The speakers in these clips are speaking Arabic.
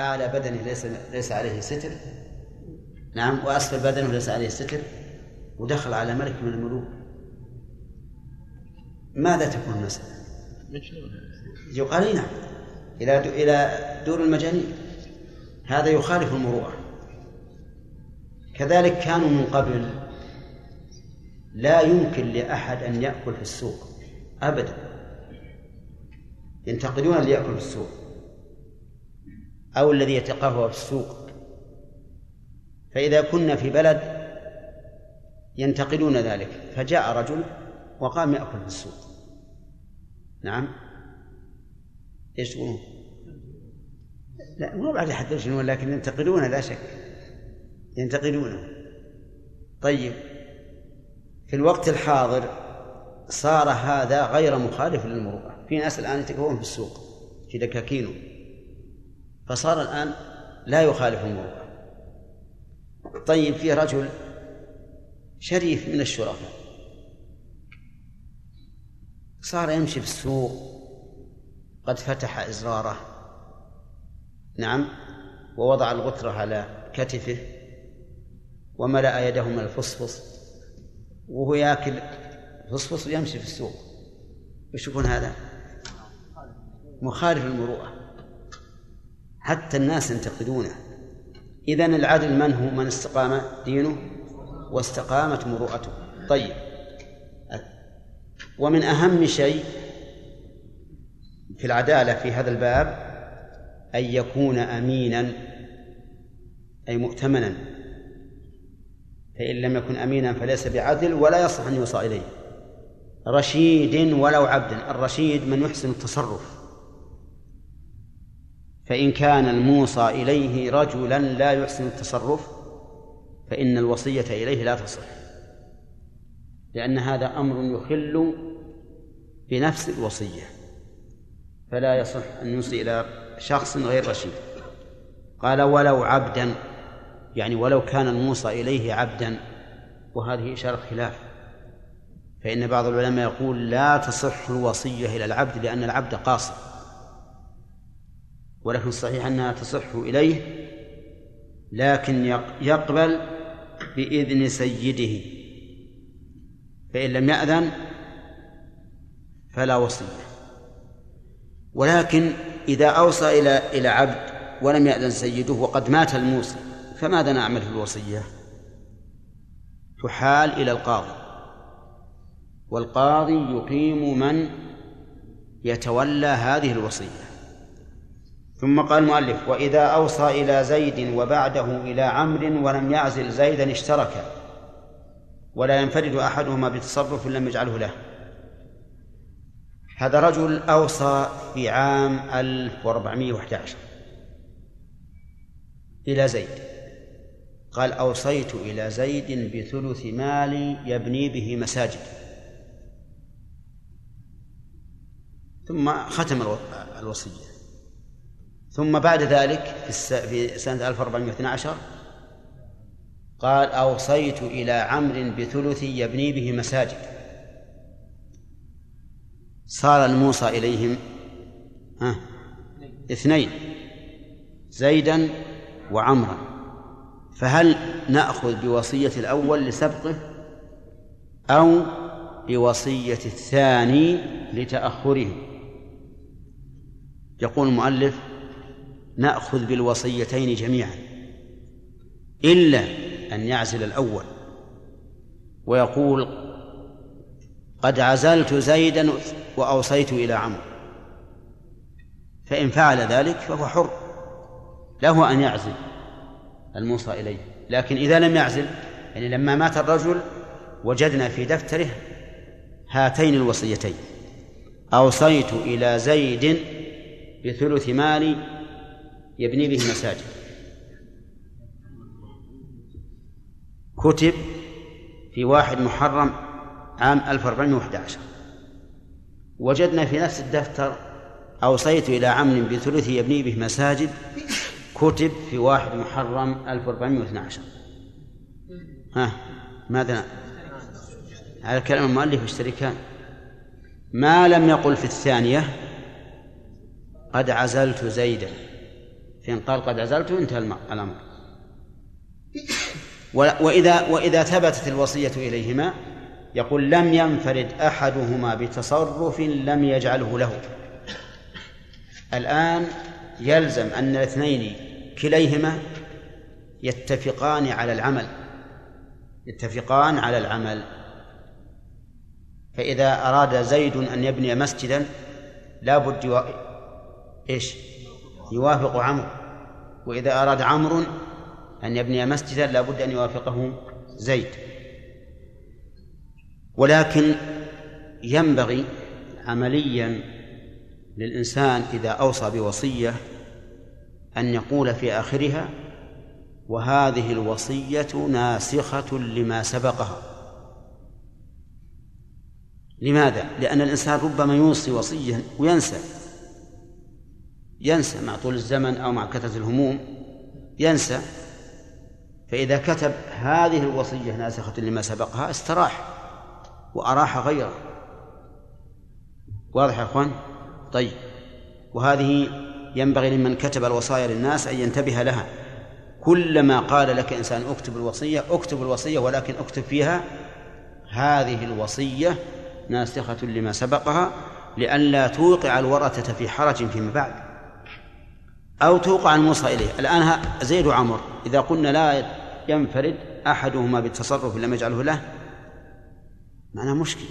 أعلى بدنه ليس ليس عليه ستر. نعم وأسفل بدنه ليس عليه ستر. ودخل على ملك من الملوك. ماذا تكون المسألة؟ يقال نعم. إلى إلى دور المجانين. هذا يخالف المروءة. كذلك كانوا من قبل لا يمكن لأحد أن يأكل في السوق. أبدا. ينتقدون اللي يأكل في السوق. أو الذي يتقهوى في السوق. فإذا كنا في بلد ينتقدون ذلك فجاء رجل وقام يأكل في السوق. نعم. إيش تقولون؟ لا مو بعد حد يرجعون لكن ينتقدونه لا شك. ينتقدونه طيب. في الوقت الحاضر صار هذا غير مخالف للمروءة. في ناس الآن يتكون في السوق. في دكاكينه فصار الآن لا يخالف المروءة طيب في رجل شريف من الشرفاء. صار يمشي في السوق قد فتح إزراره. نعم ووضع الغترة على كتفه وملأ يده من الفصفص وهو ياكل. فصفص ويمشي في السوق. وش يكون هذا؟ مخالف المروءة. حتى الناس ينتقدونه. إذا العدل من هو؟ من استقام دينه واستقامت مروءته. طيب. ومن أهم شيء في العدالة في هذا الباب أن يكون أمينا أي مؤتمنا. فإن لم يكن أمينا فليس بعدل ولا يصح أن يوصى إليه. رشيد ولو عبدا الرشيد من يحسن التصرف. فإن كان الموصى إليه رجلا لا يحسن التصرف فإن الوصية إليه لا تصح. لأن هذا أمر يخل بنفس الوصية فلا يصح أن يوصي إلى شخص غير رشيد. قال ولو عبدا يعني ولو كان الموصى إليه عبدا وهذه إشارة خلاف. فإن بعض العلماء يقول لا تصح الوصية إلى العبد لأن العبد قاصر. ولكن الصحيح أنها تصح إليه لكن يقبل بإذن سيده فإن لم يأذن فلا وصية. ولكن إذا أوصى إلى إلى عبد ولم يأذن سيده وقد مات الموصي فماذا نعمل في الوصية؟ تحال إلى القاضي. والقاضي يقيم من يتولى هذه الوصية. ثم قال المؤلف وإذا أوصى إلى زيد وبعده إلى عمرو ولم يعزل زيدا اشتركا ولا ينفرد أحدهما بتصرف لم يجعله له. هذا رجل أوصى في عام 1411 إلى زيد. قال أوصيت إلى زيد بثلث مالي يبني به مساجد. ثم ختم الوصية. ثم بعد ذلك في سنة 1412 قال أوصيت إلى عمرو بثلث يبني به مساجد. صار الموصى إليهم ها اثنين زيدا وعمرا. فهل نأخذ بوصية الأول لسبقه أو بوصية الثاني لتأخره يقول المؤلف نأخذ بالوصيتين جميعا إلا أن يعزل الأول ويقول قد عزلت زيدا وأوصيت إلى عمرو. فإن فعل ذلك فهو حر له أن يعزل الموصى إليه. لكن إذا لم يعزل يعني لما مات الرجل وجدنا في دفتره هاتين الوصيتين أوصيت إلى زيد بثلث مالي يبني به مساجد. كتب في واحد محرم عام 1411 وجدنا في نفس الدفتر أوصيت إلى عم بثلث يبني به مساجد كتب في واحد محرم 1412 ها ماذا؟ على كلام المؤلف يشتركان ما لم يقل في الثانية قد عزلت زيدا. فإن قال قد عزلت انتهى الأمر. وإذا وإذا ثبتت الوصية إليهما يقول لم ينفرد أحدهما بتصرف لم يجعله له. الآن يلزم أن الاثنين كليهما يتفقان على العمل. يتفقان على العمل. فإذا أراد زيد أن يبني مسجدا لا بد. إيش؟ يوافق عمرو. وإذا أراد عمرو أن يبني مسجدا لا بد أن يوافقه زيد. ولكن ينبغي عمليا للإنسان إذا أوصى بوصية أن يقول في آخرها وهذه الوصية ناسخة لما سبقها. لماذا؟ لأن الإنسان ربما يوصي وصية وينسى. ينسى مع طول الزمن أو مع كثرة الهموم ينسى. فإذا كتب هذه الوصية ناسخة لما سبقها استراح وأراح غيره. واضح يا أخوان؟ طيب. وهذه ينبغي لمن كتب الوصايا للناس أن ينتبه لها. كلما قال لك إنسان اكتب الوصية اكتب الوصية ولكن اكتب فيها هذه الوصية ناسخة لما سبقها لئلا توقع الورثة في حرج فيما بعد. أو توقع الموصى إليه. الآن زيد وعمر إذا قلنا لا ينفرد أحدهما بالتصرف لم يجعله له معناه مشكل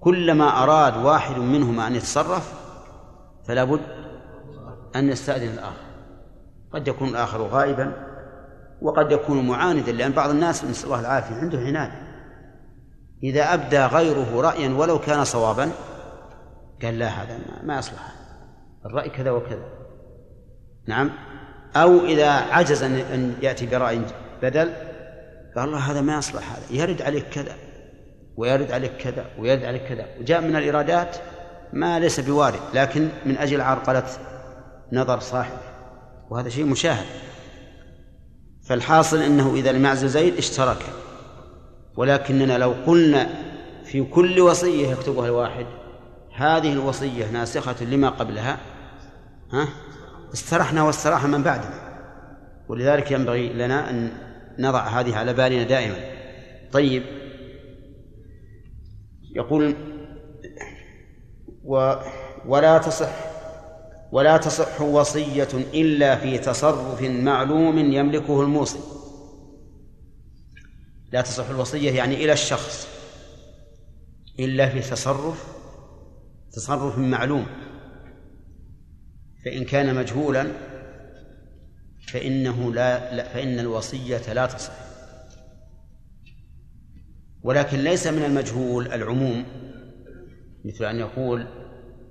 كلما أراد واحد منهما أن يتصرف فلا بد أن يستأذن الآخر. قد يكون الآخر غائبا وقد يكون معاندا لأن بعض الناس نسأل الله العافية عنده عناد. إذا أبدى غيره رأيا ولو كان صوابا قال لا هذا ما يصلح. الرأي كذا وكذا. نعم. أو إذا عجز أن يأتي برأي بدل قال الله هذا ما يصلح هذا يرد عليك كذا ويرد عليك كذا ويرد عليك كذا. وجاء من الإرادات ما ليس بوارد لكن من أجل عرقلة نظر صاحب. وهذا شيء مشاهد. فالحاصل أنه إذا لم زيد اشترك. ولكننا لو قلنا في كل وصية يكتبها الواحد هذه الوصية ناسخة لما قبلها ها؟ استرحنا واستراح من بعدنا ولذلك ينبغي لنا أن نضع هذه على بالنا دائما. طيب. يقول و ولا تصح ولا تصح وصية إلا في تصرف معلوم يملكه الموصي. لا تصح الوصية يعني إلى الشخص. إلا في تصرف تصرف معلوم. فإن كان مجهولا فإنه لا, لا فإن الوصية لا تصح. ولكن ليس من المجهول العموم مثل أن يقول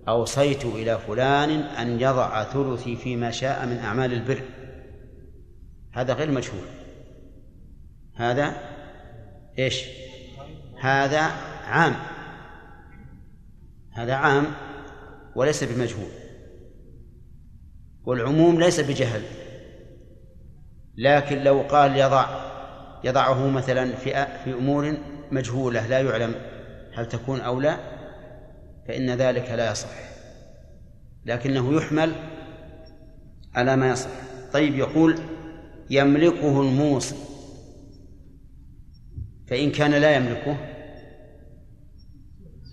أوصيت إلى فلان أن يضع ثلثي فيما شاء من أعمال البر. هذا غير مجهول. هذا إيش؟ هذا عام. هذا عام وليس بمجهول. والعموم ليس بجهل. لكن لو قال يضع يضعه مثلا في في أمور مجهولة لا يعلم هل تكون أو لا فإن ذلك لا يصح. لكنه يحمل على ما يصح. طيب يقول يملكه الموصي فإن كان لا يملكه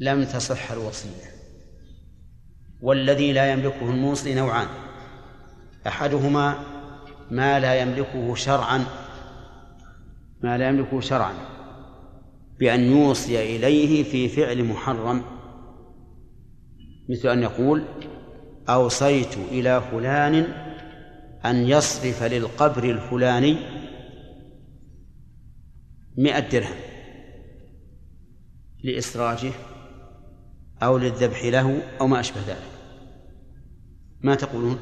لم تصح الوصية. والذي لا يملكه الموصي نوعان. أحدهما ما لا يملكه شرعا ما لا يملكه شرعا بأن يوصي إليه في فعل محرم مثل أن يقول أوصيت إلى فلان أن يصرف للقبر الفلاني مئة درهم لإسراجه أو للذبح له أو ما أشبه ذلك. ما تقولون؟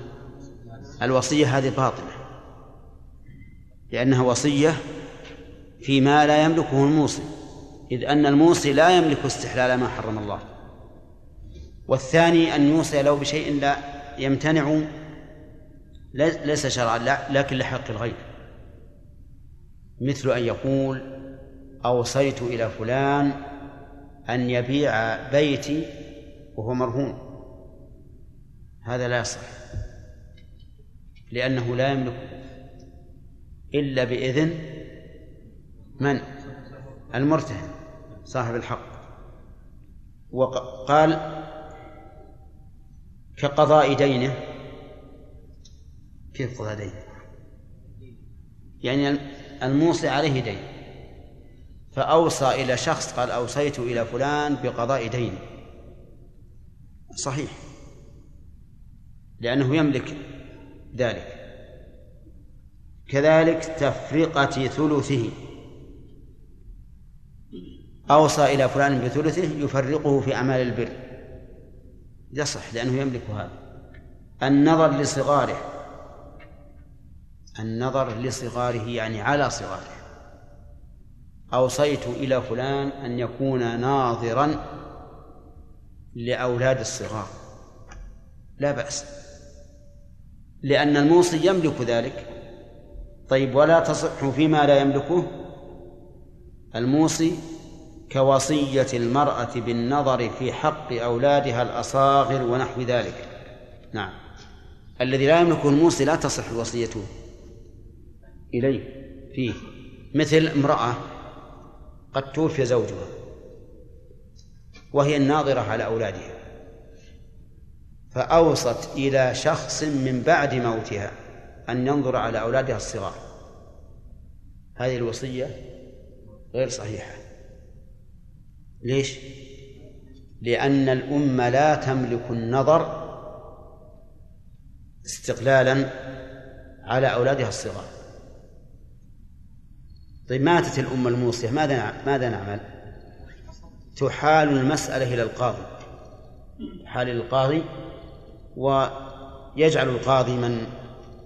الوصية هذه باطلة لأنها وصية فيما لا يملكه الموصي إذ أن الموصي لا يملك استحلال ما حرم الله. والثاني أن يوصي له بشيء لا يمتنع ليس شرعا لكن لحق الغير مثل أن يقول أوصيت إلى فلان أن يبيع بيتي وهو مرهون. هذا لا يصح. لأنه لا يملك إلا بإذن من؟ المرتهن صاحب الحق. وقال كقضاء دينه كيف قضاء دينه؟ يعني الموصي عليه دين. فأوصى إلى شخص قال أوصيت إلى فلان بقضاء دين. صحيح. لأنه يملك ذلك. كذلك تفرقة ثلثه. أوصى إلى فلان بثلثه يفرقه في أعمال البر. يصح لأنه يملك هذا. النظر لصغاره. النظر لصغاره يعني على صغاره. أوصيت إلى فلان أن يكون ناظرا لأولاد الصغار. لا بأس. لأن الموصي يملك ذلك. طيب ولا تصح فيما لا يملكه؟ الموصي كوصية المرأة بالنظر في حق أولادها الأصاغر ونحو ذلك. نعم. الذي لا يملكه الموصي لا تصح وصيته. إليه فيه. مثل امرأة قد توفي زوجها وهي الناظرة على أولادها. فأوصت إلى شخص من بعد موتها أن ينظر على أولادها الصغار هذه الوصية غير صحيحة ليش؟ لأن الأمة لا تملك النظر استقلالا على أولادها الصغار طيب ماتت الأمة الموصية ماذا ماذا نعمل؟ تحال المسألة إلى القاضي حال القاضي ويجعل القاضي من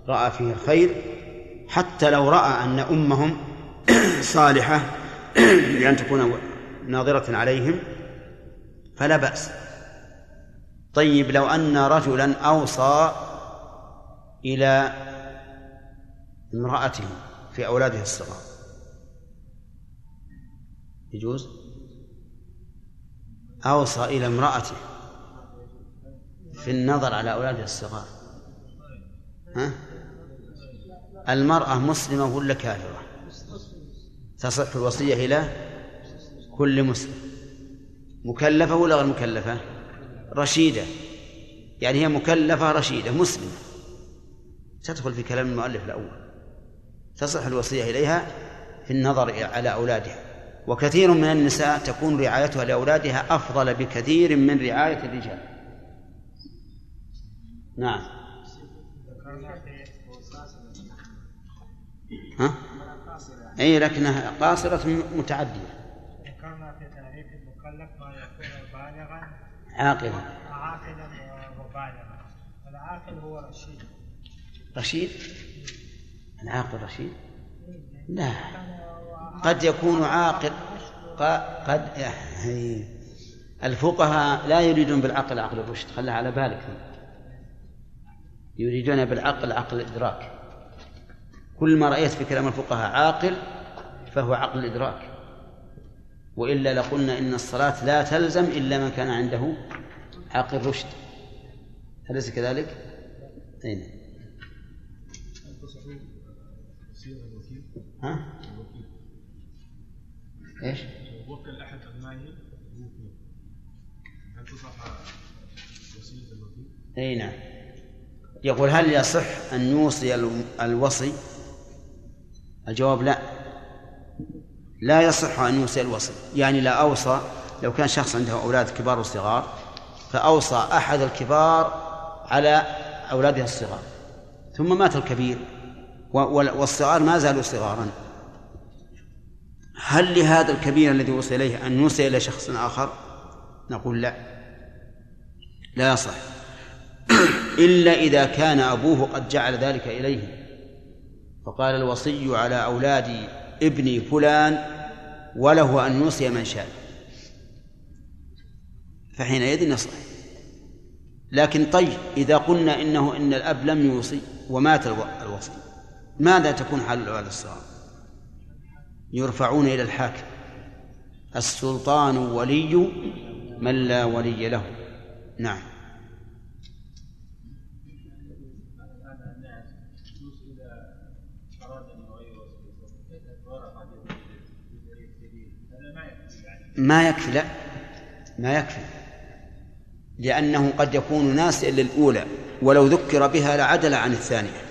رأى فيه الخير حتى لو رأى أن أمهم صالحة لأن تكون ناظرة عليهم فلا بأس. طيب لو أن رجلا أوصى إلى امرأته في أولاده الصغار يجوز؟ أوصى إلى امرأته في النظر على أولاده الصغار. ها؟ المرأة مسلمة ولا كافرة؟ تصح الوصية إلى كل مسلم. مكلفة ولا غير مكلفة؟ رشيدة. يعني هي مكلفة رشيدة مسلمة. تدخل في كلام المؤلف الأول. تصح الوصية إليها في النظر على أولادها. وكثير من النساء تكون رعايتها لأولادها أفضل بكثير من رعاية الرجال. نعم. ها؟ أي لكنها قاصرة متعدية. عاقلا عاقلا وبالغا العاقل هو رشيد؟ رشيد العاقل رشيد؟ لا. قد يكون عاقل. قد الفقهاء لا يريدون بالعقل عقل الرشد خلها على بالك. يريدون بالعقل عقل الإدراك كل ما رأيت في كلام الفقهاء عاقل فهو عقل الإدراك وإلا لقلنا إن الصلاة لا تلزم إلا من كان عنده عقل رشد أليس كذلك؟ أين؟ ها؟ إيش؟ وكل احد ابنائه هل تصح وصيه الوكيل؟ أي نعم يقول هل يصح أن يوصي الوصي؟ الجواب لا. لا يصح أن يوصي الوصي. يعني لا أوصى لو كان شخص عنده أولاد كبار وصغار فأوصى أحد الكبار على أولاده الصغار. ثم مات الكبير والصغار ما زالوا صغارا. هل لهذا الكبير الذي وصي إليه أن يوصي إلى شخص آخر؟ نقول لا. لا يصح. إلا إذا كان أبوه قد جعل ذلك إليه. فقال الوصي على أولاد ابني فلان وله أن يوصي من شاء. فحينئذ يصلح لكن طيب إذا قلنا إنه إن الأب لم يوصي ومات الوصي ماذا تكون حال الأولاد الصغار؟ يرفعون إلى الحاكم. السلطان ولي من لا ولي له. نعم. ما يكفي لا ما يكفي لأنه قد يكون ناسئا للأولى ولو ذكر بها لعدل عن الثانية.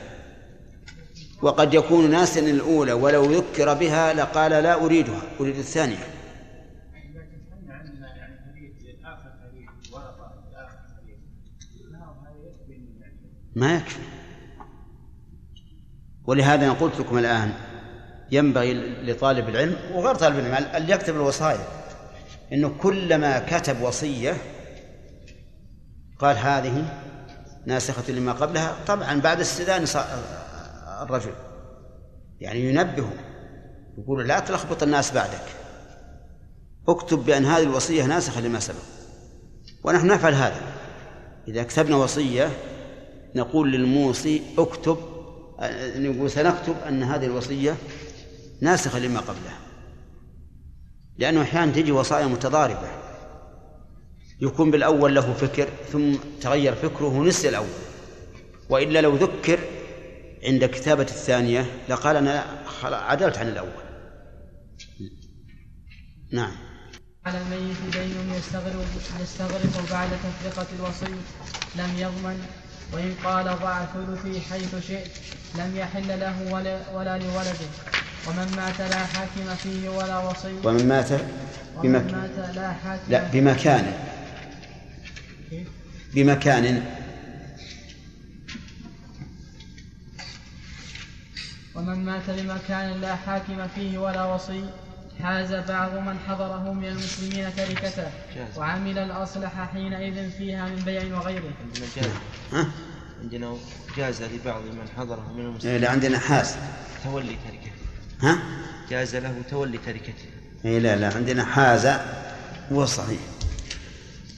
وقد يكون ناسا للأولى ولو ذكر بها لقال لا أريدها أريد الثانية. ما يكفي. ولهذا أنا قلت لكم الآن ينبغي لطالب العلم وغير طالب العلم أن يكتب الوصايا. أنه كلما كتب وصية قال هذه ناسخة لما قبلها. طبعا بعد استئذان الرجل. يعني ينبه يقول لا تلخبط الناس بعدك. اكتب بأن هذه الوصية ناسخة لما سبق. ونحن نفعل هذا. إذا كتبنا وصية نقول للموصي اكتب نقول سنكتب أن هذه الوصية ناسخة لما قبلها. لأنه أحيانا تجي وصايا متضاربة. يكون بالأول له فكر ثم تغير فكره ونسي الأول. وإلا لو ذكر عند كتابة الثانية لقال أنا عدلت عن الأول. نعم. على الميت دين يستغرق يستغرق بعد تفرقة الوصي لم يضمن وإن قال ضع ثلثي حيث شئت لم يحل له ولا, ولا لولده. ومن مات لا حاكم فيه ولا وصي ومن مات بمكان مات لا حاكم لا بمكان. بمكان. ومن مات بمكان لا حاكم فيه ولا وصي حاز بعض من حضره من المسلمين تركته وعمل الأصلح حينئذ فيها من بيع وغيره. عندنا جاز. لبعض من حضره من المسلمين. إيه، لا عندنا حاز. تولي تركته. ها؟ جاز له تولي تركته. اي لا لا عندنا حاز هو صحيح.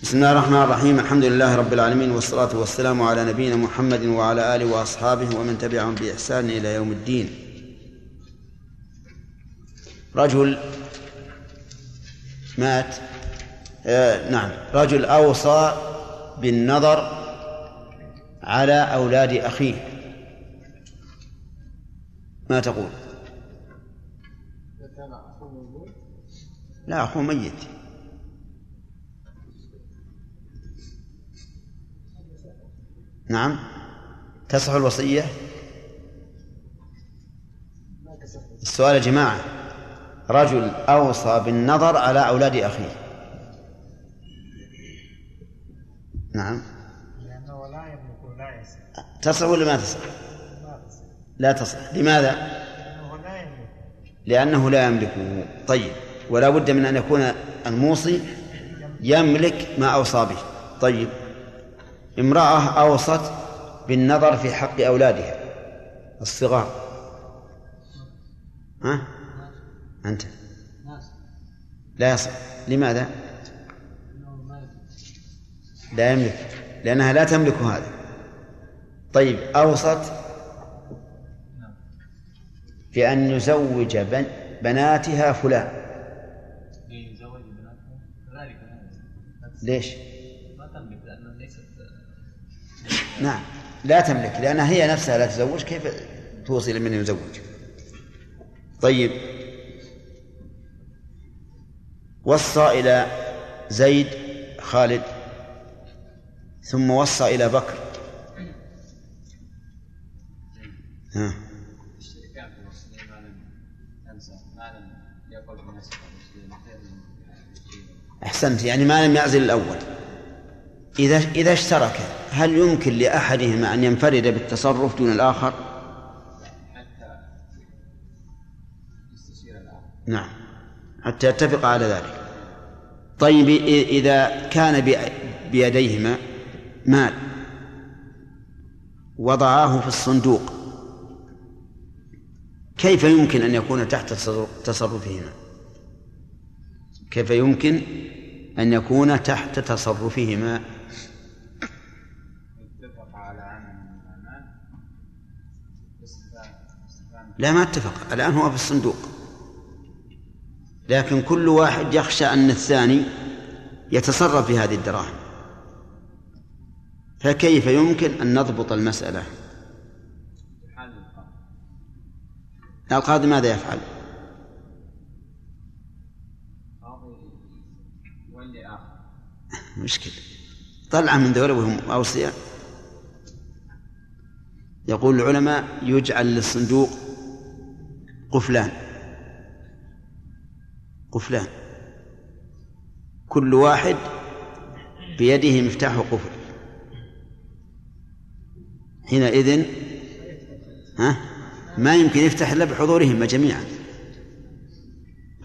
بسم الله الرحمن الرحيم. الحمد لله رب العالمين والصلاة والسلام على نبينا محمد وعلى آله وأصحابه ومن تبعهم بإحسان إلى يوم الدين. رجل مات. آه نعم. رجل أوصى بالنظر على أولاد أخيه. ما تقول؟ لا أخوه ميت. نعم. تصح الوصية؟ السؤال يا جماعة. رجل أوصى بالنظر على أولاد أخيه. نعم. لأنه لا يملك لا يصح تصح ولا ما تصح؟ لا تصح. لماذا؟ لأنه لا يملك. لأنه لا يملكه طيب. ولا بد من أن يكون الموصي يملك ما أوصى به. طيب. امرأة أوصت بالنظر في حق أولادها. الصغار. ها؟ أنت. لا يصح. لماذا؟ لا يملك. لأنها لا تملك هذا طيب أوصت بأن يزوج بناتها فلان. ليش؟ ما تملك لأنها ليست نعم. لا تملك لأنها هي نفسها لا تزوج. كيف توصي لمن يزوج؟ طيب. وصى إلى زيد خالد ثم وصى إلى بكر ها. أحسنت يعني ما لم يعزل الأول إذا إذا اشترك هل يمكن لأحدهما أن ينفرد بالتصرف دون الآخر؟ نعم حتى يتفق على ذلك. طيب إذا كان بيديهما مال وضعاه في الصندوق كيف يمكن أن يكون تحت تصرفهما؟ كيف يمكن أن يكون تحت تصرفهما؟ لا ما اتفق. الآن هو في الصندوق. لكن كل واحد يخشى أن الثاني يتصرف في هذه الدراهم. فكيف يمكن أن نضبط المسألة؟ القاضي ماذا يفعل؟ مشكلة. طلع من ذولا وهم أوصياء يقول العلماء يجعل للصندوق قفلان. قفلان كل واحد بيده مفتاح قفل حينئذ ها ما يمكن يفتح إلا بحضورهم جميعا.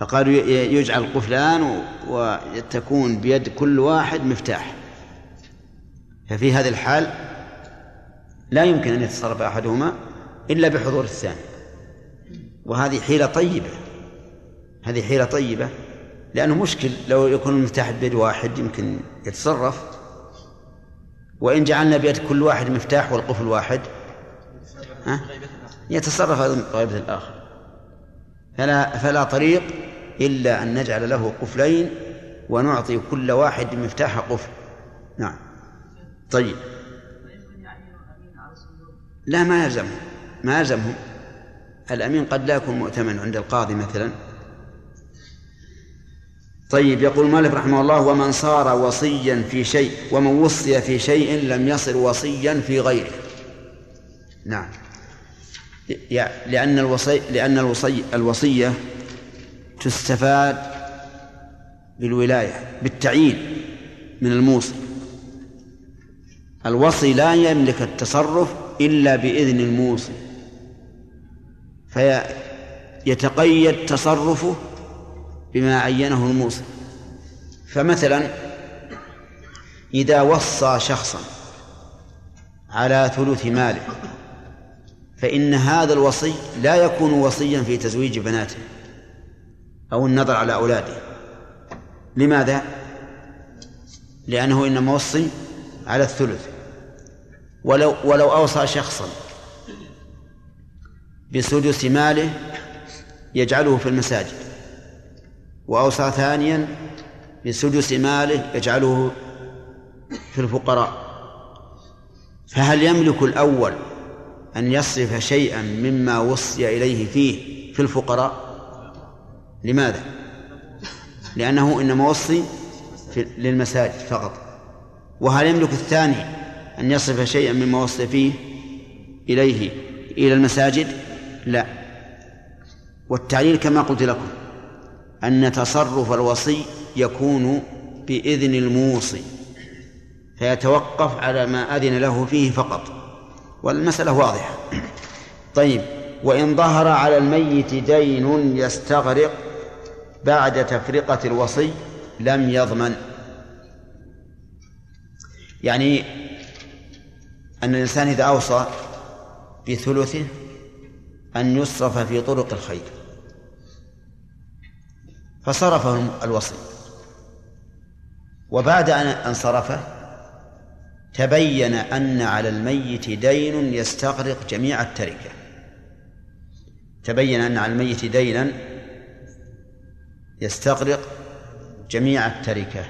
فقالوا يجعل قفلان وتكون بيد كل واحد مفتاح. ففي هذه الحال لا يمكن أن يتصرف أحدهما إلا بحضور الثاني. وهذه حيلة طيبة. هذه حيلة طيبة لأنه مشكل لو يكون المفتاح بيد واحد يمكن يتصرف. وإن جعلنا بيد كل واحد مفتاح والقفل واحد ها؟ يتصرف غيبة الآخر. فلا فلا طريق إلا أن نجعل له قفلين ونعطي كل واحد مفتاح قفل. نعم. طيب. لا ما يلزمهم ما يلزمهم. الأمين قد لا يكون مؤتمن عند القاضي مثلا. طيب يقول مالك رحمه الله ومن صار وصيا في شيء ومن وصي في شيء لم يصر وصيا في غيره. نعم. لأن الوصي لأن الوصي الوصية تستفاد بالولاية بالتعيين من الموصي. الوصي لا يملك التصرف إلا بإذن الموصي فيتقيد تصرفه بما عينه الموصي فمثلا إذا وصى شخصا على ثلث ماله فإن هذا الوصي لا يكون وصيا في تزويج بناته أو النظر على أولاده. لماذا؟ لأنه إنما وصي على الثلث. ولو ولو أوصى شخصا بسدس ماله يجعله في المساجد. وأوصى ثانيا بسدس ماله يجعله في الفقراء. فهل يملك الأول أن يصرف شيئا مما وصي إليه فيه في الفقراء؟ لماذا؟ لأنه إنما وصي للمساجد فقط. وهل يملك الثاني أن يصرف شيئا مما وصي فيه إليه إلى المساجد؟ لا. والتعليل كما قلت لكم أن تصرف الوصي يكون بإذن الموصي فيتوقف على ما أذن له فيه فقط. والمسألة واضحة. طيب وإن ظهر على الميت دين يستغرق بعد تفرقة الوصي لم يضمن. يعني أن الإنسان إذا أوصى بثلثه أن يصرف في طرق الخير. فصرفه الوصي. وبعد أن صرفه تبين أن على الميت دين يستغرق جميع التركة. تبين أن على الميت دينا يستغرق جميع التركة.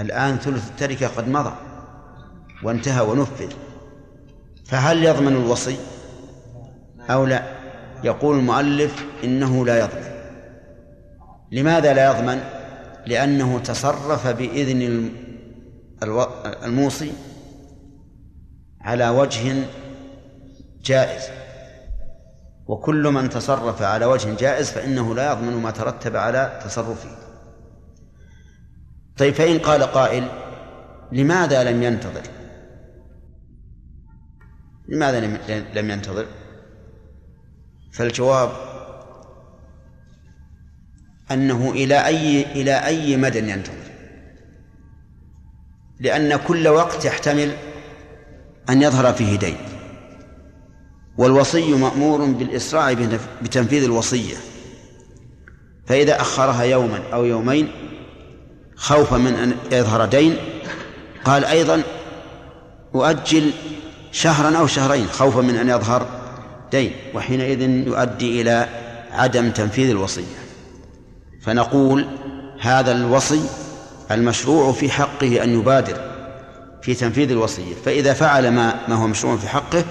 الآن ثلث التركة قد مضى وانتهى ونفذ. فهل يضمن الوصي أو لا؟ يقول المؤلف إنه لا يضمن. لماذا لا يضمن؟ لأنه تصرف بإذن الموصي على وجه جائز. وكل من تصرف على وجه جائز فإنه لا يضمن ما ترتب على تصرفه. طيب فإن قال قائل لماذا لم ينتظر؟ لماذا لم ينتظر؟ فالجواب أنه إلى أي إلى أي مدى ينتظر؟ لأن كل وقت يحتمل أن يظهر فيه دين. والوصي مأمور بالإسراع بتنفيذ الوصية. فإذا أخرها يوما أو يومين خوفا من أن يظهر دين قال أيضا أؤجل شهرا أو شهرين خوفا من أن يظهر دين وحينئذ يؤدي إلى عدم تنفيذ الوصية. فنقول هذا الوصي المشروع في حقه أن يبادر في تنفيذ الوصية فإذا فعل ما ما هو مشروع في حقه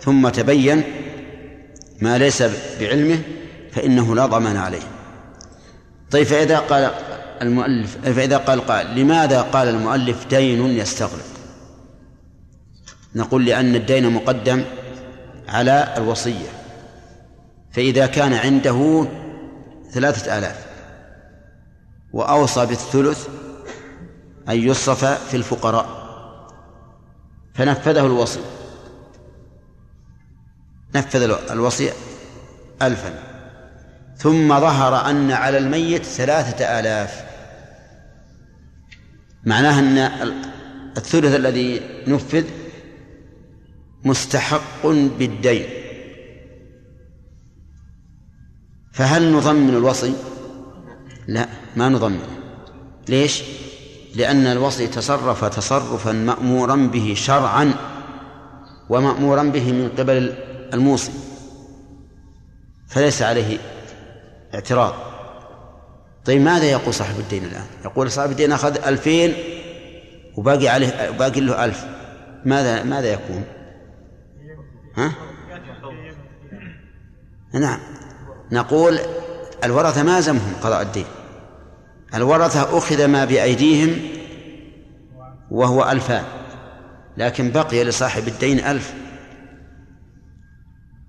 ثم تبين ما ليس بعلمه فإنه لا ضمان عليه. طيب فإذا قال المؤلف فإذا قال قال لماذا قال المؤلف دين يستغرق؟ نقول لأن الدين مقدم على الوصية. فإذا كان عنده ثلاثة آلاف وأوصى بالثلث أن يصرف في الفقراء. فنفذه الوصي. نفذ الوصي ألفا. ثم ظهر أن على الميت ثلاثة آلاف. معناه أن الثلث الذي نفذ مستحق بالدين. فهل نضمن الوصي؟ لا. ما نضمن ليش؟ لأن الوصي تصرف تصرفا مأمورا به شرعا ومأمورا به من قبل الموصي. فليس عليه اعتراض. طيب ماذا يقول صاحب الدين الآن؟ يقول صاحب الدين أخذ ألفين وباقي عليه باقي له ألف. ماذا ماذا يكون؟ ها؟ نعم. نقول الورثة ما زمهم قضاء الدين. الورثة أخذ ما بأيديهم وهو ألفان لكن بقي لصاحب الدين ألف.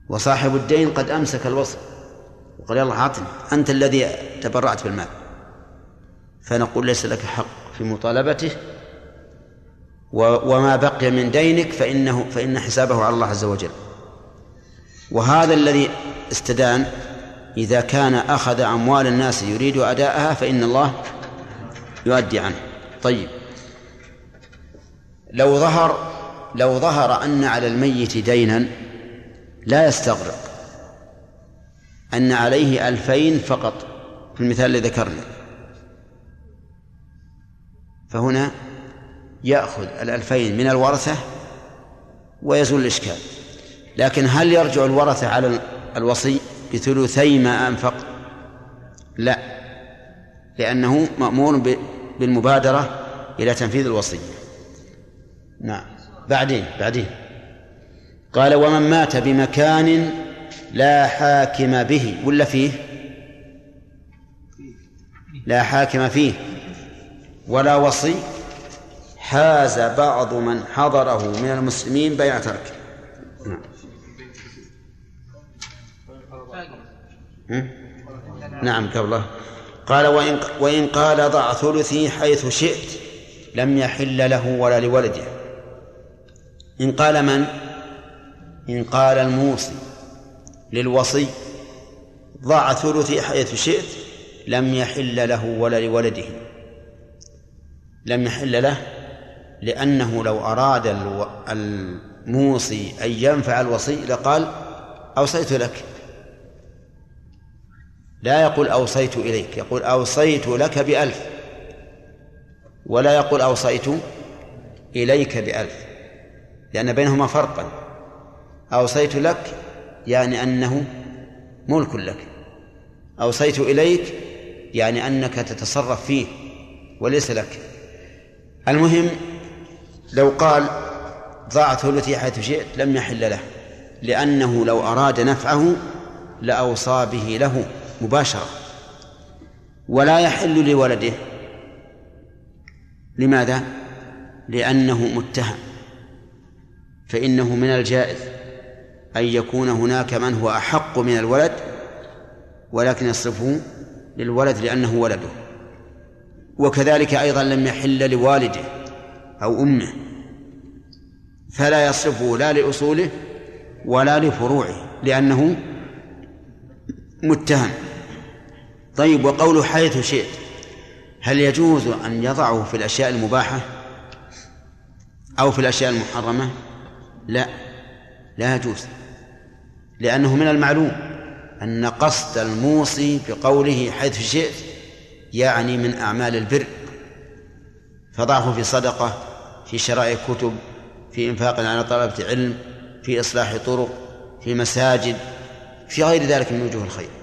وصاحب الدين قد أمسك الوصف وقال يلا أعطني أنت الذي تبرعت بالمال. فنقول ليس لك حق في مطالبته وما بقي من دينك فإنه فإن حسابه على الله عز وجل. وهذا الذي استدان إذا كان أخذ أموال الناس يريد أداءها فإن الله يؤدي عنه. طيب. لو ظهر لو ظهر أن على الميت دينا لا يستغرق أن عليه ألفين فقط في المثال الذي ذكرنا. فهنا يأخذ الألفين من الورثة ويزول الإشكال. لكن هل يرجع الورثة على الوصي؟ بثلثي ما أنفق؟ لا لأنه مأمور بالمبادرة إلى تنفيذ الوصية. نعم. بعدين بعدين. قال ومن مات بمكان لا حاكم به ولا فيه؟ لا حاكم فيه. ولا وصي. حاز بعض من حضره من المسلمين بيع ترك نعم. نعم قبله. قال وإن, وإن قال ضع ثلثي حيث شئت لم يحل له ولا لولده. إن قال من؟ إن قال الموصي للوصي ضع ثلثي حيث شئت لم يحل له ولا لولده. لم يحل له لأنه لو أراد الموصي أن ينفع الوصي لقال أوصيت لك. لا يقول أوصيت إليك يقول أوصيت لك بألف. ولا يقول أوصيت إليك بألف لأن بينهما فرقا. أوصيت لك يعني أنه ملك لك. أوصيت إليك يعني أنك تتصرف فيه وليس لك. المهم لو قال ضاع ثلثي حيث شئت لم يحل له لأنه لو أراد نفعه لأوصى به له. مباشرة. ولا يحل لولده. لماذا؟ لأنه متهم. فإنه من الجائز أن يكون هناك من هو أحق من الولد ولكن يصرفه للولد لأنه ولده. وكذلك أيضا لم يحل لوالده أو أمه. فلا يصرفه لا لأصوله ولا لفروعه لأنه متهم. طيب وقوله حيث شئت. هل يجوز أن يضعه في الأشياء المباحة أو في الأشياء المحرمة؟ لا لا يجوز لأنه من المعلوم أن قصد الموصي بقوله حيث شئت يعني من أعمال البر فضعه في صدقة في شراء كتب في إنفاق على طلبة علم في إصلاح طرق في مساجد في غير ذلك من وجوه الخير.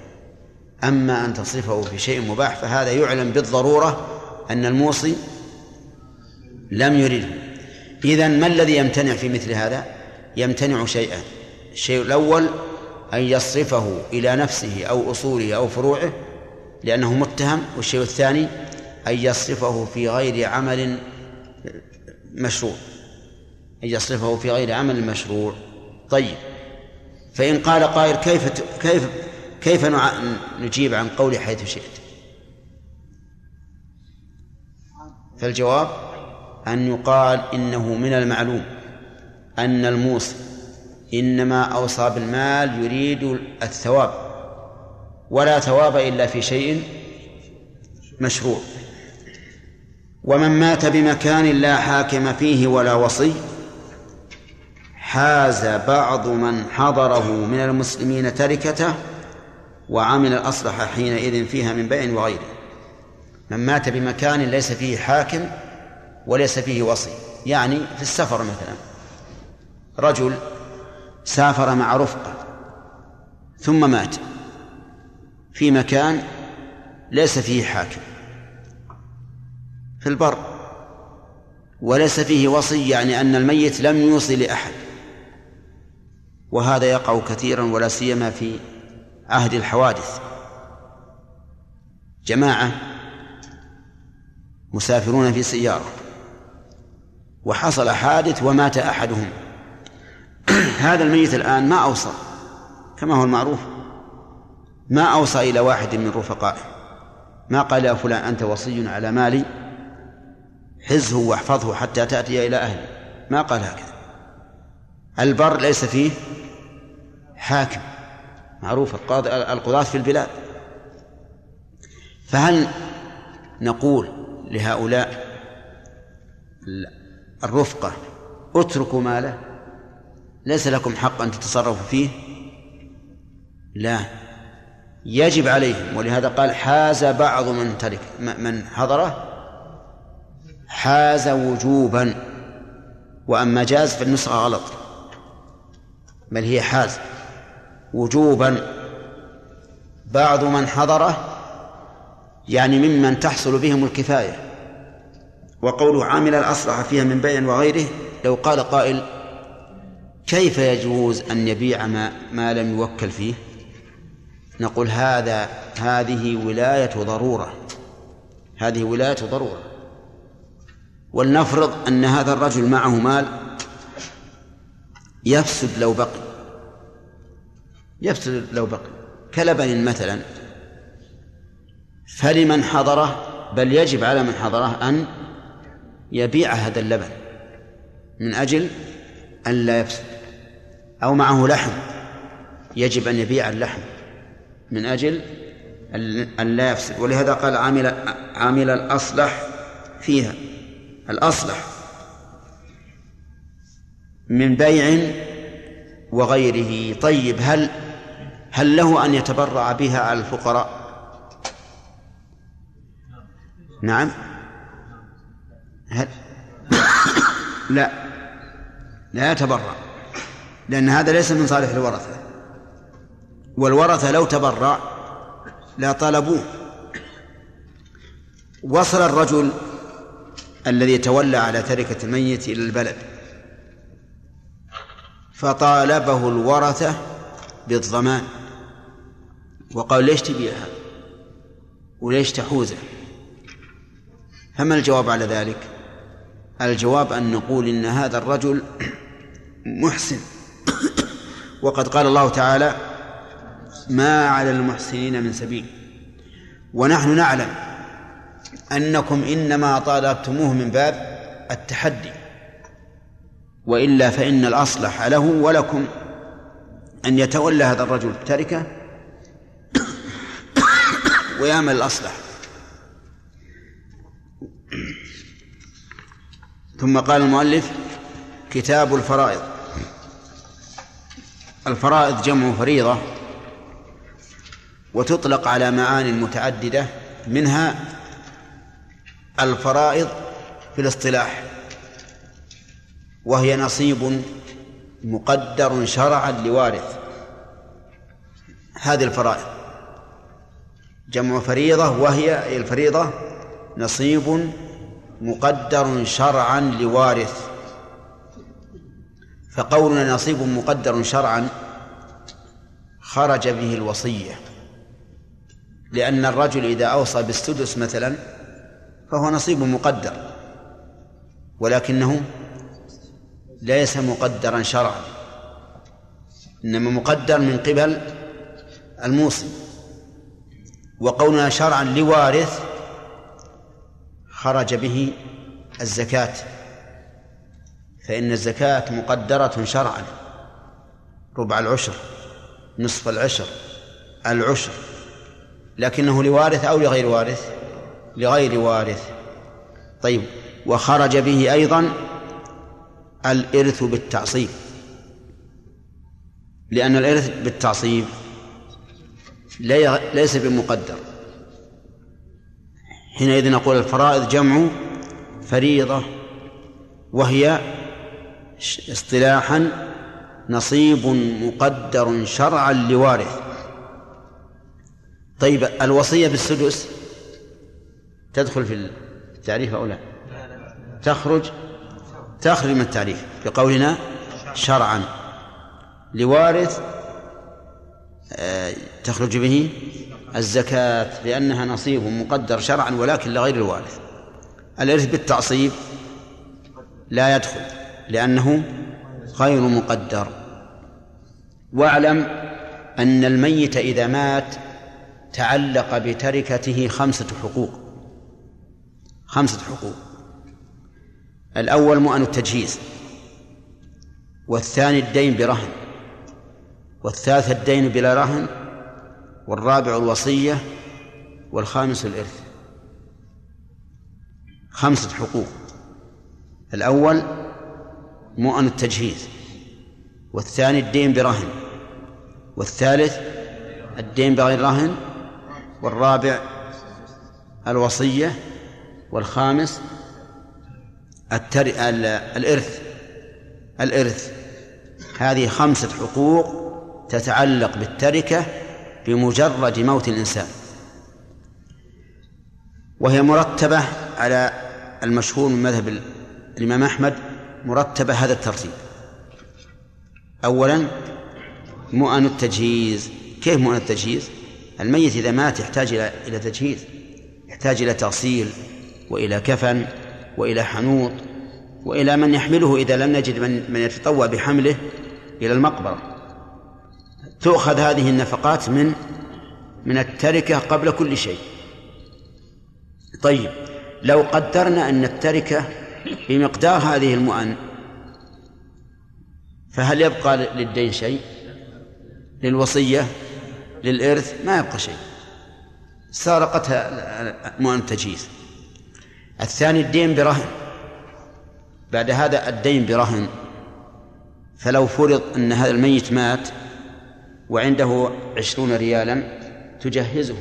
أما أن تصرفه في شيء مباح فهذا يعلم بالضرورة أن الموصي لم يرده. إذا ما الذي يمتنع في مثل هذا؟ يمتنع شيئان الشيء الأول أن يصرفه إلى نفسه أو أصوله أو فروعه لأنه متهم. والشيء الثاني أن يصرفه في غير عمل مشروع. أن يصرفه في غير عمل مشروع. طيب. فإن قال قائل كيف كيف كيف نجيب عن قول حيث شئت؟ فالجواب أن يقال إنه من المعلوم أن الموصي إنما أوصى بالمال يريد الثواب ولا ثواب إلا في شيء مشروع. ومن مات بمكان لا حاكم فيه ولا وصي حاز بعض من حضره من المسلمين تركته وعمل الأصلح حينئذ فيها من بيع وغيره. من مات بمكان ليس فيه حاكم وليس فيه وصي. يعني في السفر مثلا. رجل سافر مع رفقة ثم مات في مكان ليس فيه حاكم. في البر. وليس فيه وصي يعني أن الميت لم يوصي لأحد. وهذا يقع كثيرا ولا سيما في عهد الحوادث. جماعة مسافرون في سيارة. وحصل حادث ومات أحدهم. هذا الميت الآن ما أوصى. كما هو المعروف. ما أوصى إلى واحد من رفقائه. ما قال يا فلان أنت وصي على مالي. حزه واحفظه حتى تأتي إلى أهلي ما قال هكذا. البر ليس فيه حاكم. معروف القضاة في البلاد. فهل نقول لهؤلاء الرفقة اتركوا ماله؟ ليس لكم حق أن تتصرفوا فيه؟ لا. يجب عليهم ولهذا قال حاز بعض من ترك من حضره حاز وجوبا. وأما جاز فالنسخة غلط بل هي حاز. وجوبا. بعض من حضره يعني ممن تحصل بهم الكفاية. وقوله عامل الأصلح فيها من بيع وغيره لو قال قائل كيف يجوز أن يبيع ما, ما لم يوكل فيه؟ نقول هذا هذه ولاية ضرورة. هذه ولاية ضرورة. ولنفرض أن هذا الرجل معه مال يفسد لو بقي. يفسد لو بقي. كلبن مثلا فلمن حضره؟ بل يجب على من حضره أن يبيع هذا اللبن من أجل أن لا يفسد. أو معه لحم يجب أن يبيع اللحم من أجل أن لا يفسد. ولهذا قال عامل عامل الأصلح فيها. الأصلح من بيع وغيره. طيب هل هل له أن يتبرع بها على الفقراء؟ نعم. هل؟ لا. لا يتبرع لأن هذا ليس من صالح الورثة. والورثة لو تبرع لا طلبوه. وصل الرجل الذي تولى على تركة الميت إلى البلد. فطالبه الورثة بالضمان. وقال ليش تبيعها وليش تحوزه؟ فما الجواب على ذلك؟ الجواب أن نقول إن هذا الرجل محسن. وقد قال الله تعالى ما على المحسنين من سبيل ونحن نعلم أنكم إنما طالبتموه من باب التحدي. وإلا فإن الأصلح له ولكم أن يتولى هذا الرجل التركة ويعمل الأصلح ثم قال المؤلف كتاب الفرائض. الفرائض جمع فريضة وتطلق على معان متعددة منها الفرائض في الاصطلاح وهي نصيب مقدر شرعا لوارث. هذه الفرائض. جمع فريضة وهي الفريضة نصيب مقدر شرعا لوارث. فقولنا نصيب مقدر شرعا خرج به الوصية. لأن الرجل إذا أوصى بالسدس مثلا فهو نصيب مقدر ولكنه ليس مقدرا شرعا إنما مقدر من قبل الموصي. وقولنا شرعا لوارث خرج به الزكاة. فإن الزكاة مقدرة شرعا. ربع العشر نصف العشر العشر. لكنه لوارث أو لغير وارث؟ لغير وارث. طيب وخرج به أيضا الإرث بالتعصيب. لأن الإرث بالتعصيب ليس بمقدر. حينئذ نقول الفرائض جمع فريضة وهي اصطلاحا نصيب مقدر شرعا لوارث. طيب الوصية بالسدس تدخل في التعريف أو لا؟ تخرج تخرج من التعريف بقولنا شرعا لوارث تخرج به الزكاة لأنها نصيب مقدر شرعا ولكن لغير الوارث. الإرث بالتعصيب لا يدخل لأنه غير مقدر. واعلم أن الميت إذا مات تعلق بتركته خمسة حقوق. خمسة حقوق. الأول مؤن التجهيز والثاني الدين برهن. والثالث الدين بلا رهن والرابع الوصية والخامس الإرث. خمسة حقوق. الأول مؤن التجهيز والثاني الدين برهن والثالث الدين بغير رهن والرابع الوصية والخامس التر... الإرث. الإرث. هذه خمسة حقوق تتعلق بالتركة بمجرد موت الإنسان. وهي مرتبة على المشهور من مذهب الإمام أحمد مرتبة هذا الترتيب. أولا مؤن التجهيز. كيف مؤن التجهيز؟ الميت إذا مات يحتاج إلى إلى تجهيز. يحتاج إلى تغسيل وإلى كفن وإلى حنوط وإلى من يحمله إذا لم نجد من من يتطوع بحمله إلى المقبرة. تؤخذ هذه النفقات من من التركة قبل كل شيء. طيب لو قدرنا أن التركة بمقدار هذه المؤن فهل يبقى للدين شيء؟ للوصية؟ للإرث؟ ما يبقى شيء. سارقتها مؤن التجهيز الثاني الدين برهن. بعد هذا الدين برهن. فلو فرض أن هذا الميت مات وعنده عشرون ريالا تجهزه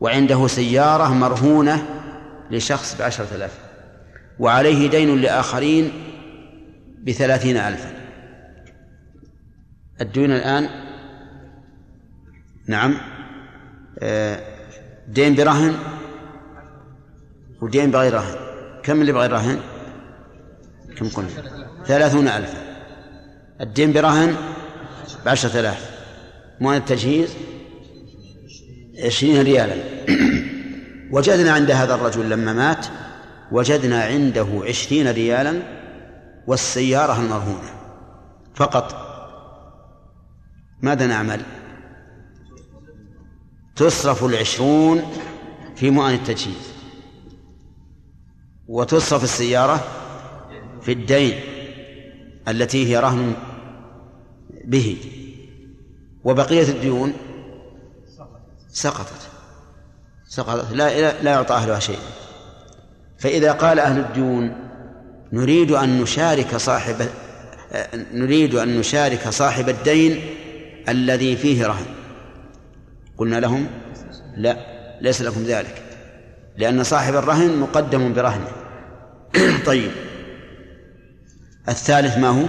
وعنده سيارة مرهونة لشخص بعشرة آلاف وعليه دين لآخرين بثلاثين ألفا. الدين الآن؟ نعم. آه، دين برهن؟ ودين بغير رهن. كم اللي بغير رهن؟ كم قلنا؟ ثلاثون ألفا. الدين برهن؟ بعشرة آلاف. مؤن التجهيز عشرين ريالا. وجدنا عند هذا الرجل لما مات وجدنا عنده عشرين ريالا والسيارة المرهونة. فقط ماذا نعمل؟ تصرف العشرون في مؤن التجهيز. وتصرف السيارة في الدين التي هي رهن به. وبقية الديون سقطت. سقطت. لا لا يعطى أهلها شيء. فإذا قال أهل الديون نريد أن نشارك صاحب نريد أن نشارك صاحب الدين الذي فيه رهن. قلنا لهم لا ليس لكم ذلك. لأن صاحب الرهن مقدم برهنه. طيب. الثالث ما هو؟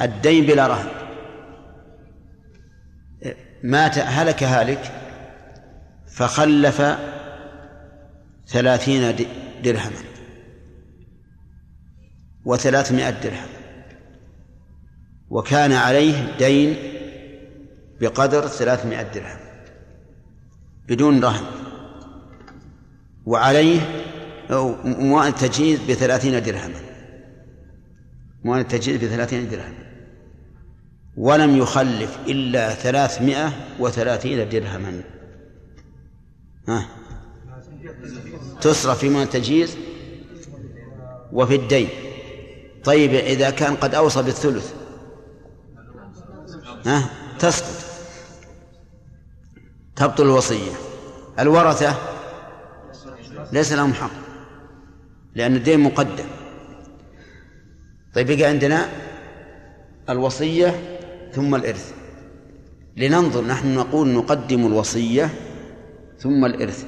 الدين بلا رهن. مات هلك هالك فخلف ثلاثين درهما وثلاثمائة درهم وكان عليه دين بقدر ثلاثمائة درهم بدون رهن وعليه مؤن التجهيز بثلاثين درهما مؤن التجهيز بثلاثين درهما ولم يخلف إلا ثلاثمائة وثلاثين درهما. ها؟ تصرف في مؤن التجهيز وفي الدين. طيب إذا كان قد أوصى بالثلث ها؟ تسقط. تبطل الوصية. الورثة ليس لهم حق لأن الدين مقدم. طيب بقى عندنا الوصية ثم الإرث. لننظر نحن نقول نقدم الوصية ثم الإرث.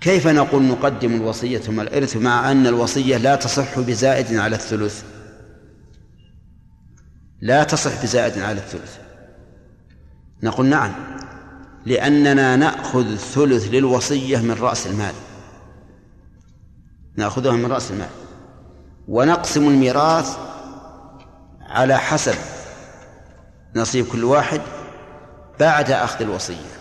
كيف نقول نقدم الوصية ثم الإرث مع أن الوصية لا تصح بزائد على الثلث؟ لا تصح بزائد على الثلث. نقول نعم لأننا نأخذ ثلث للوصية من رأس المال. نأخذها من رأس المال. ونقسم الميراث على حسب نصيب كل واحد بعد أخذ الوصية.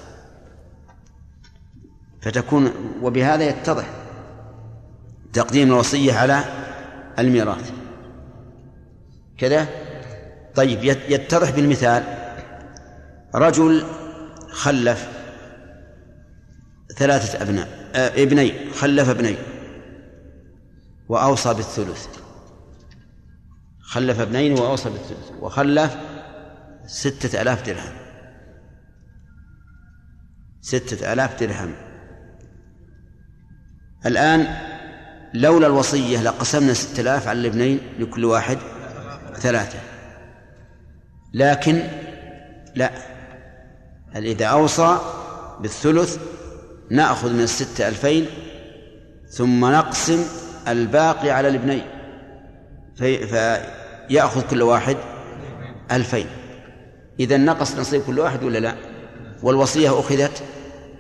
فتكون وبهذا يتضح تقديم الوصية على الميراث. كذا؟ طيب يتضح بالمثال رجل خلف ثلاثة أبناء آه، ابنين خلف ابنين وأوصى بالثلث. خلف ابنين وأوصى بالثلث وخلف ستة آلاف درهم. ستة آلاف درهم. الآن لولا الوصية لقسمنا ستة آلاف على الابنين لكل واحد ثلاثة. لكن لا إذا أوصى بالثلث نأخذ من الستة ألفين ثم نقسم الباقي على الابنين. في فيأخذ كل واحد ألفين. إذا نقص نصيب كل واحد ولا لا؟ والوصية أخذت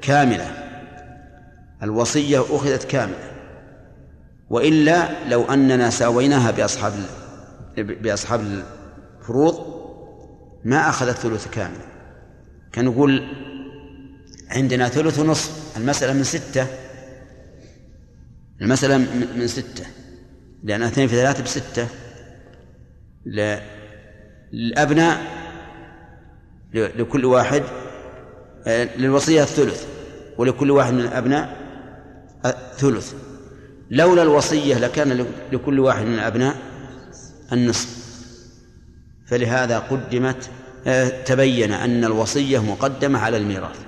كاملة. الوصية أخذت كاملة. وإلا لو أننا ساويناها بأصحاب بأصحاب الفروض ما أخذت ثلث كامل. كان نقول عندنا ثلث ونصف. المسألة من ستة. المسألة من ستة. لأن اثنين في ثلاثة بستة. للأبناء لكل واحد آه، للوصية الثلث ولكل واحد من الأبناء ثلث. لولا الوصية لكان لكل واحد من الأبناء النصف. فلهذا قدمت آه، تبين أن الوصية مقدمة على الميراث.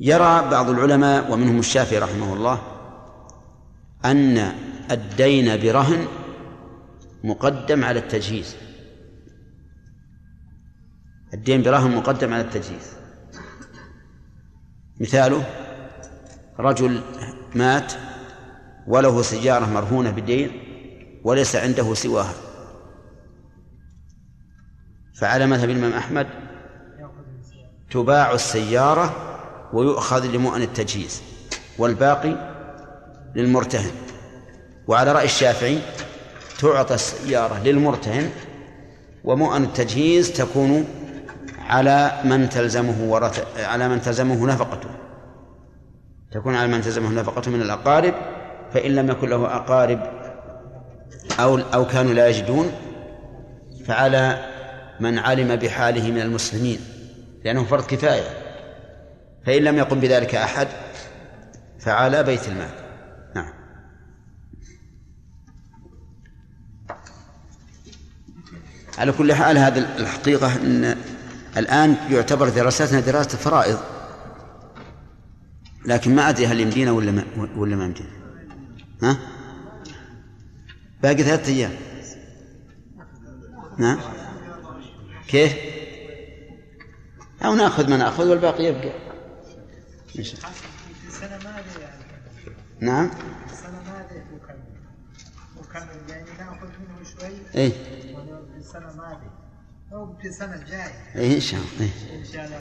يرى بعض العلماء ومنهم الشافعي رحمه الله أن الدين برهن مقدم على التجهيز. الدين برهن مقدم على التجهيز. مثاله رجل مات وله سيارة مرهونة بدين وليس عنده سواها. فعلى مذهب الإمام أحمد تباع السيارة ويؤخذ لمؤن التجهيز والباقي للمرتهن. وعلى رأي الشافعي تعطى السيارة للمرتهن ومؤن التجهيز تكون على من تلزمه ورث على من تلزمه نفقته. تكون على من تلزمه نفقته من الأقارب فإن لم يكن له أقارب أو أو كانوا لا يجدون فعلى من علم بحاله من المسلمين لأنه فرض كفاية. فإن لم يقم بذلك أحد فعلى بيت المال. على كل حال هذا الحقيقة أن الآن يعتبر دراستنا دراسة فرائض. لكن ما أدري هل يمدينا ولا ما ولا ما يمدينا. ها؟ باقي ثلاثة أيام. نعم كيف؟ أو نأخذ ما نأخذ والباقي يبقى. السنة ماذا يعني نعم السنة وكمل وكمل يعني نأخذ منه شوي. اي في السنة في الجاية. إن شاء الله